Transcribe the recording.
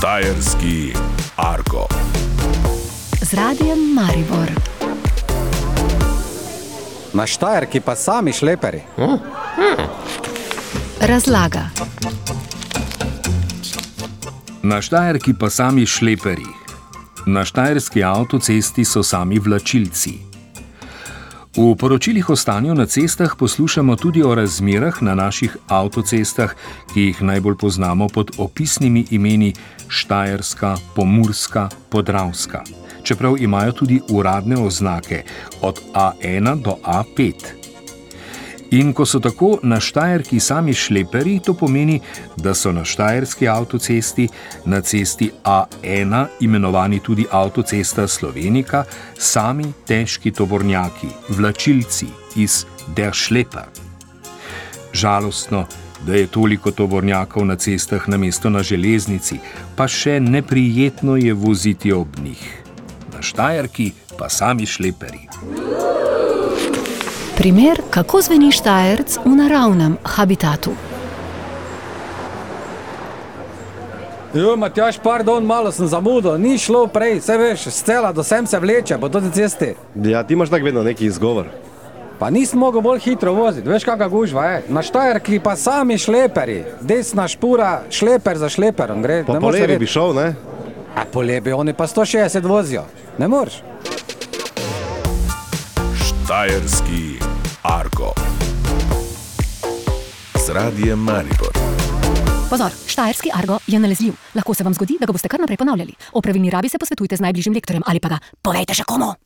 Štajerski Argo. Z radijem Maribor. Na Štajerki pa sami šleperi. Razlaga. Na Štajerki pa sami šleperi. Na štajerski avtocesti so sami vlačilci. V poročilih o stanju na cestah poslušamo tudi o razmerah na naših avtocestah, ki jih najbolj poznamo pod opisnimi imeni Štajerska, Pomurska, Podravska, čeprav imajo tudi uradne oznake od A1 do A5. In ko so tako na Štajerki sami šleperi, to pomeni, da so na Štajerski avtocesti, na cesti A1, imenovani tudi avtocesta Slovenika, sami težki tovornjaki, vlačilci iz Der Šlepa. Žalostno, da je toliko tovornjakov na cestah namesto na železnici, pa še neprijetno je voziti ob njih. Na Štajerki pa sami šleperi. Primer, kako zveni Štajerc v naravnem habitatu. Jo, Matjaš, pardon, malo sem zamudil, ni šlo prej, vse veš, scela do sem se vleče po tej cesti. Ja, ti imaš tako vedno neki izgovor. Pa nisem mogel bolj hitro voziti, veš kakšna gužva je. Na Štajerki pa sami šleperi, desna špura, šleper za šleperom gre. Pa ne po moreš levi bi šel, ne? A po levi, oni pa 160 vozijo, ne moreš. Štajerski Argo. Z radijem Maribor. Pozor, štajerski argo je nalezljiv. Lahko se vam zgodi, da ga boste kar naprej ponavljali. O pravilni rabi se posvetujte z najbližjim lektorjem ali pa ga povejte še komu.